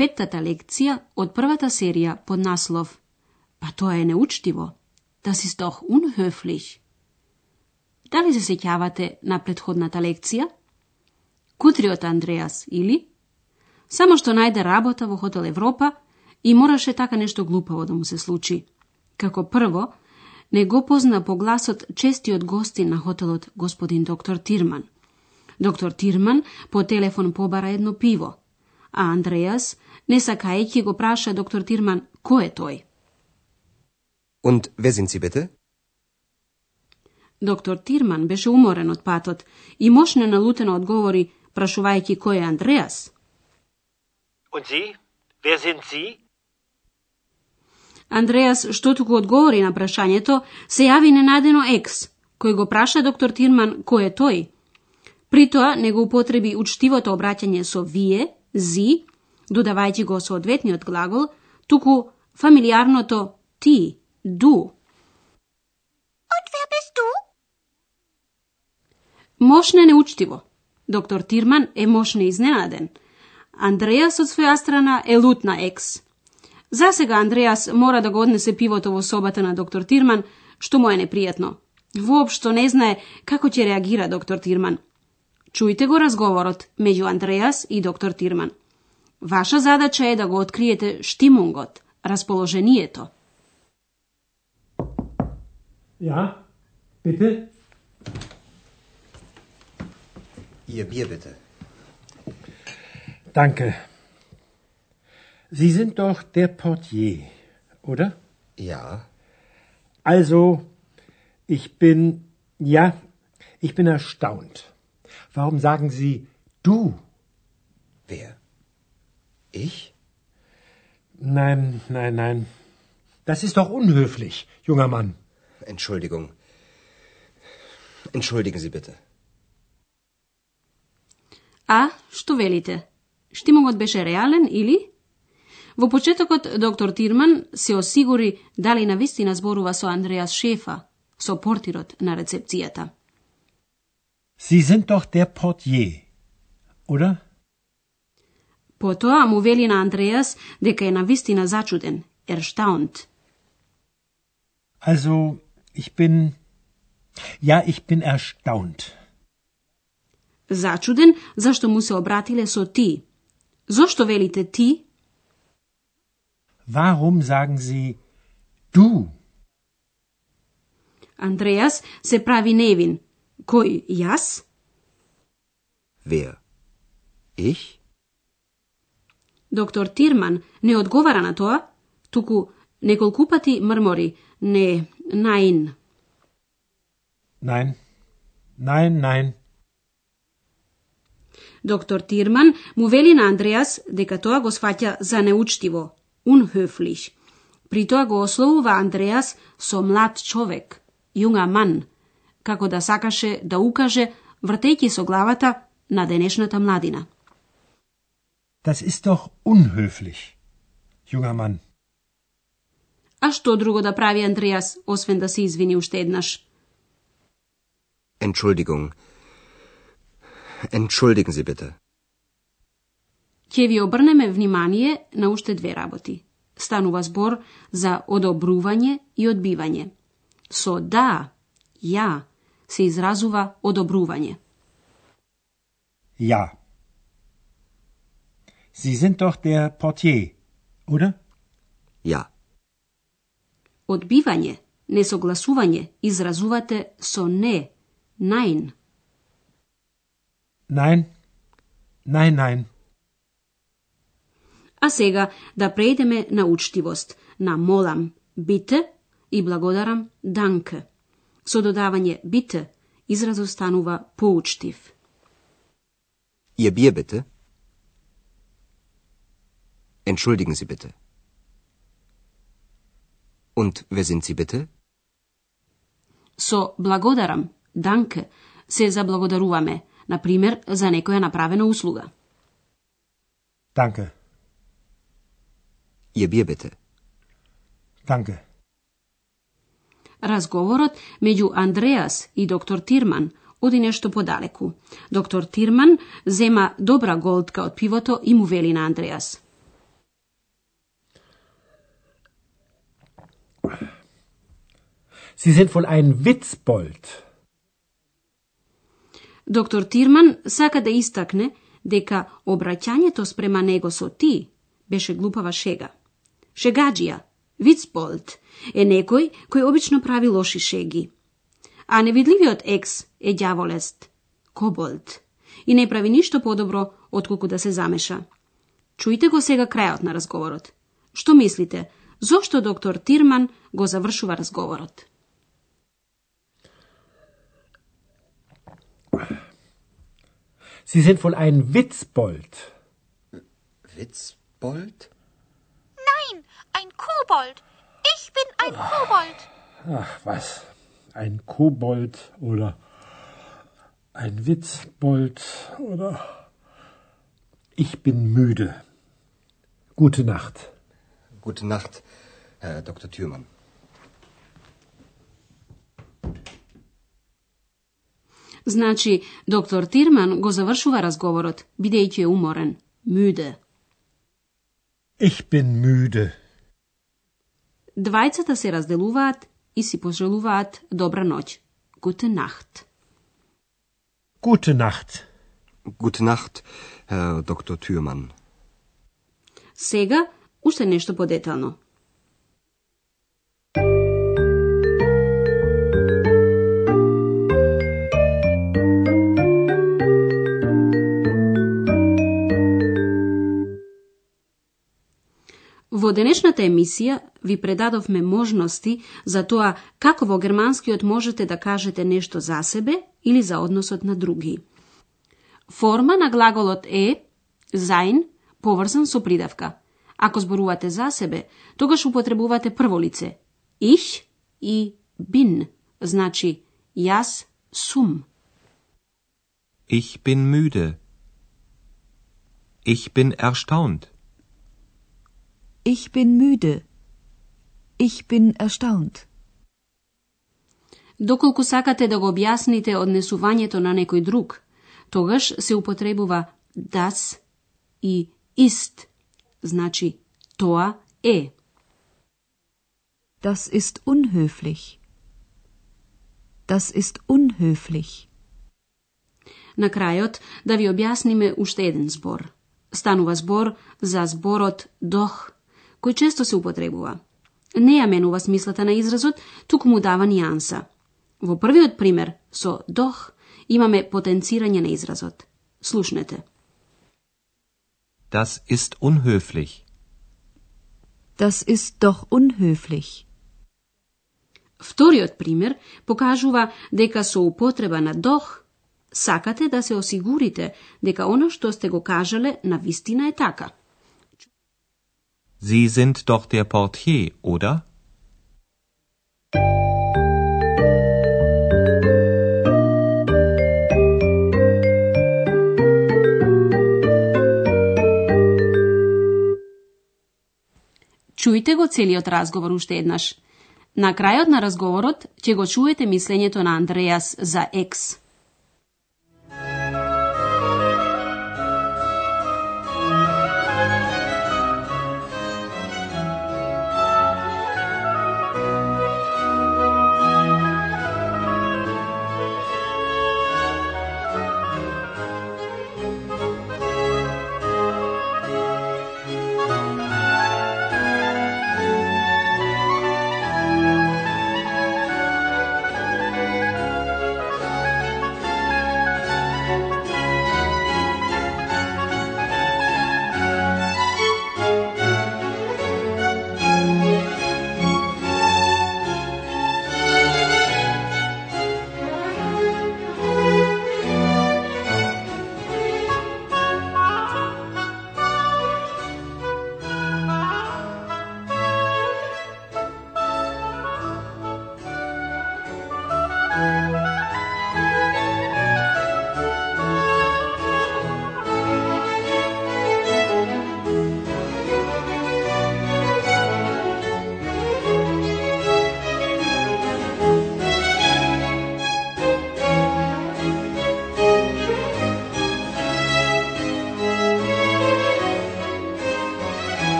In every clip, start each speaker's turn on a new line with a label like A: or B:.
A: петтата лекција од првата серија под наслов Па тоа е неучтиво. Das ist doch unhöflich. Дали се сеќавате на предходната лекција? Кутриот Андреас, или? Само што најде работа во Хотел Европа и мораше така нешто глупаво да му се случи. Како прво, не го позна по гласот честиот гостин на хотелот господин доктор Тирман. Доктор Тирман по телефон побара едно пиво, а Андреас, не сакајќи го праша доктор Тирман кој е тој.
B: Und wer sind Sie bitte?
A: Доктор Тирман беше уморен од патот и мошне налутено одговори, прашувајќи кој е Андреас.
C: Und Sie? Wer sind Sie?
A: Андреас, што туку одговори на прашањето, се јави ненадено екс, кој го праша доктор Тирман кој е тој. При тоа не го употреби учтивото обраќање со вие, зи, додавајќи го соодветниот глагол, туку фамилиарното ти, ду.
D: Und wer bist du?
A: Мошне неучтиво. Доктор Тирман е мошне изненаден. Андреас од своја страна е лутна екс. За сега Андреас мора да го однесе пивото во собата на доктор Тирман, што му е непријатно. Воопшто не знае како ќе реагира доктор Тирман. Чујте го разговорот меѓу Андреас и доктор Тирман. Ваша задача е да го откриете штимунгот, расположението.
E: Ja, bitte?
B: Ihr Bier bitte.
E: Danke. Sie sind doch der Portier, oder?
B: Ja.
E: Also, ich bin, ja, ich bin erstaunt. Warum sagen Sie du?
B: Wer? Ich?
E: Nein, nein, nein. Das ist doch unhöflich, junger Mann.
B: Entschuldigung. Entschuldigen Sie bitte.
A: А, што велите? Штимунгот беше реален или? Во почетокот доктор Тирман се осигури дали на вистина зборува со Андреас Шефа, со портирот на рецепцијата.
E: Sie sind doch der Portier, oder?
A: Потоа му вели на Андреас дека е на вистина зачуден, erstaunt.
E: Also, ich bin. Ja, ich bin erstaunt.
A: Зачуден зашто му се обратиле со ти. Зошто велите ти?
E: Warum sagen Sie du?
A: Андреас се прави невин. Кој, јас?
B: Wer? Ich?
A: Доктор Тирман не одговара на тоа, туку неколку пати мрмори, не, наин.
E: Nein. Nein, nein.
A: Доктор Тирман му вели на Андреас дека тоа го сваќа за неучтиво, unhöflich. При тоа го ословува Андреас со млад човек, юнга ман, како да сакаше да укаже, вртејќи со главата на денешната младина.
E: Das ist doch unhöflich, junger Mann.
A: А што друго да прави Андреас, освен да се извини уште еднаш?
B: Entschuldigung. Entschuldigen Sie bitte.
A: Ќе ви обрнеме внимание на уште две работи. Станува збор за одобрување и одбивање. Со да, ја, се изразува одобрување.
E: Ja. Sie sind doch der Portier, oder?
B: Ja.
A: Одбивање, несогласување, изразувате со не, nein.
E: Nein. Nein, nein.
A: А сега да преидеме на учтивост, на молам, бите и благодарам, данке. Со додавање бите, изразот станува поучтив.
B: Ihr Bier bitte. Entschuldigen Sie bitte. Und wer sind Sie bitte?
A: Со благодарам, данке, се заблагодаруваме, на пример, за некоја направена услуга.
E: Danke.
B: Ihr Bier bitte.
E: Danke.
A: Разговорот меѓу Андреас и доктор Тирман оди нешто подалеку. Доктор Тирман зема добра голтка од пивото и му вели на Андреас.
E: Sie sind wohl ein Witzbold.
A: Доктор Тирман сака да истакне дека обраќањето спрема него со ти беше глупава шега. Шегаджија, Вицполд, е некој кој обично прави лоши шеги. А невидливиот екс е дјаволест, коболд, и не прави ништо подобро отколку да се замеша. Чујте го сега крајот на разговорот. Што мислите, зошто доктор Тирман го завршува разговорот?
E: Sie sind wohl ein Witzbold.
B: Witzbold?
D: Nein, ein Kobold. Ich bin ein Kobold.
E: Ach, was? Ein Kobold oder ein Witzbold oder. Ich bin müde. Gute Nacht.
B: Gute Nacht, Herr Dr. Thürmann.
A: Значи, доктор Тирман го завршува разговорот, бидејќи е уморен, мюде.
E: Ich bin müde.
A: Двајцата се разделуваат и си пожелуваат добра ноќ. Gute Nacht.
E: Gute Nacht.
B: Gute Nacht, Herr Dr. Thürmann.
A: Сега, уште нешто подетално. Во денешната емисија ви предадовме можности за тоа како во германскиот можете да кажете нешто за себе или за односот на други. Форма на глаголот е sein поврзан со придавка. Ако зборувате за себе, тогаш употребувате прво лице ich и bin, значи јас сум.
F: Ich bin müde. Ich bin erstaunt.
G: Ich bin müde. Ich bin erstaunt.
A: Доколку сакате да го објасните однесувањето на некој друг, тогаш се употребува das и ist, значи тоа е.
G: Das ist unhöflich. Das ist unhöflich.
A: На крајот да ви објасниме уште еден збор. Станува збор за зборот дох, кој често се употребува. Не ја менува смислата на изразот, туку му дава нијанса. Во првиот пример, со дох, имаме потенцирање на изразот. Слушнете.
F: Das ist unhöflich.
G: Das ist doch unhöflich.
A: Вториот пример покажува дека со употреба на дох сакате да се осигурите дека она што сте го кажале на вистина е така.
F: Sie sind doch der Portier, oder?
A: Чујте го целиот разговор уште еднаш. На крајот на разговорот ќе го чуете мислењето на Андреас за екс.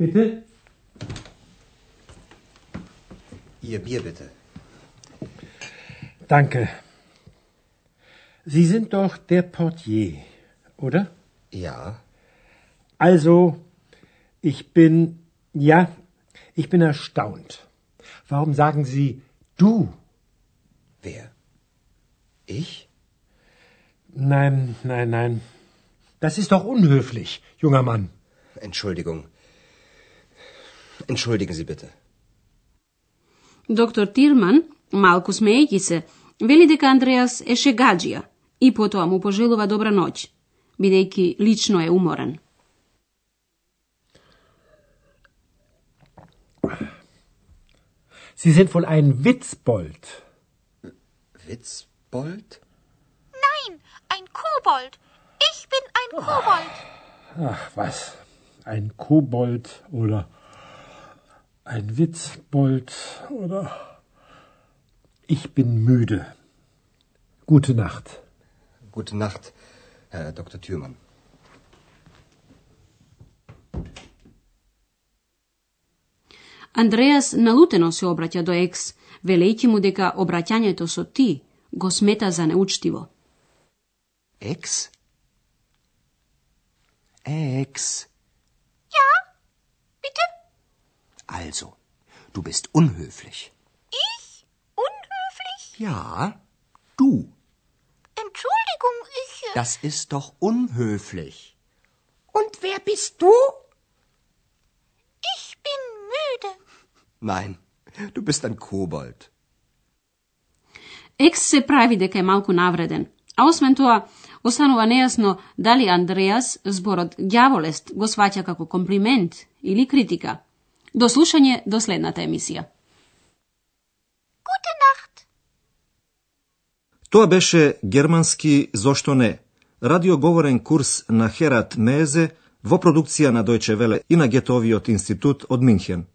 E: Bitte?
B: Ihr Bier bitte.
E: Danke. Sie sind doch der Portier, oder?
B: Ja,
E: Also, ich bin, ja, ich bin erstaunt. Warum sagen Sie du?
B: wer? Ich?
E: Nein, nein, nein. Das ist doch unhöflich, junger Mann.
B: Entschuldigung. Entschuldigen Sie bitte.
A: Доктор Тирман, малку смеејќи се, вели дека Андреас е шегаджија и потоа му пожелува добра ноќ, бидејќи лично е уморен.
E: Sie sind wohl ein Witzbold.
B: Witzbold?
D: Nein, ein Kobold. Ich bin ein Kobold.
E: Ach, was? Ein Kobold oder ein Witzbold oder. Ich bin müde. Gute Nacht.
B: Gute Nacht, Herr Dr. Thürmann.
A: Андреас налутено се обраќа до екс, велејќи му дека обраќањето со ти го смета за неучтиво.
B: Ex? Ex. Also, du bist unhöflich.
D: Ich? Unhöflich?
B: Ja, du.
D: Entschuldigung, ich. äh,
B: Das ist doch unhöflich.
H: Und wer bist du?
D: Ich bin müde.
B: Nein, du bist ein Kobold.
A: Екс се прави дека е малку навреден, а освен тоа, останува нејасно дали Андреас зборот ѓаволест го сваќа како комплимент или критика. До слушање до следната емисија.
D: Gute Nacht.
I: Тоа беше германски Зошто не? Радиоговорен курс на Херат Мезе во продукција на Дојче Веле и на Гетовиот институт од Минхен.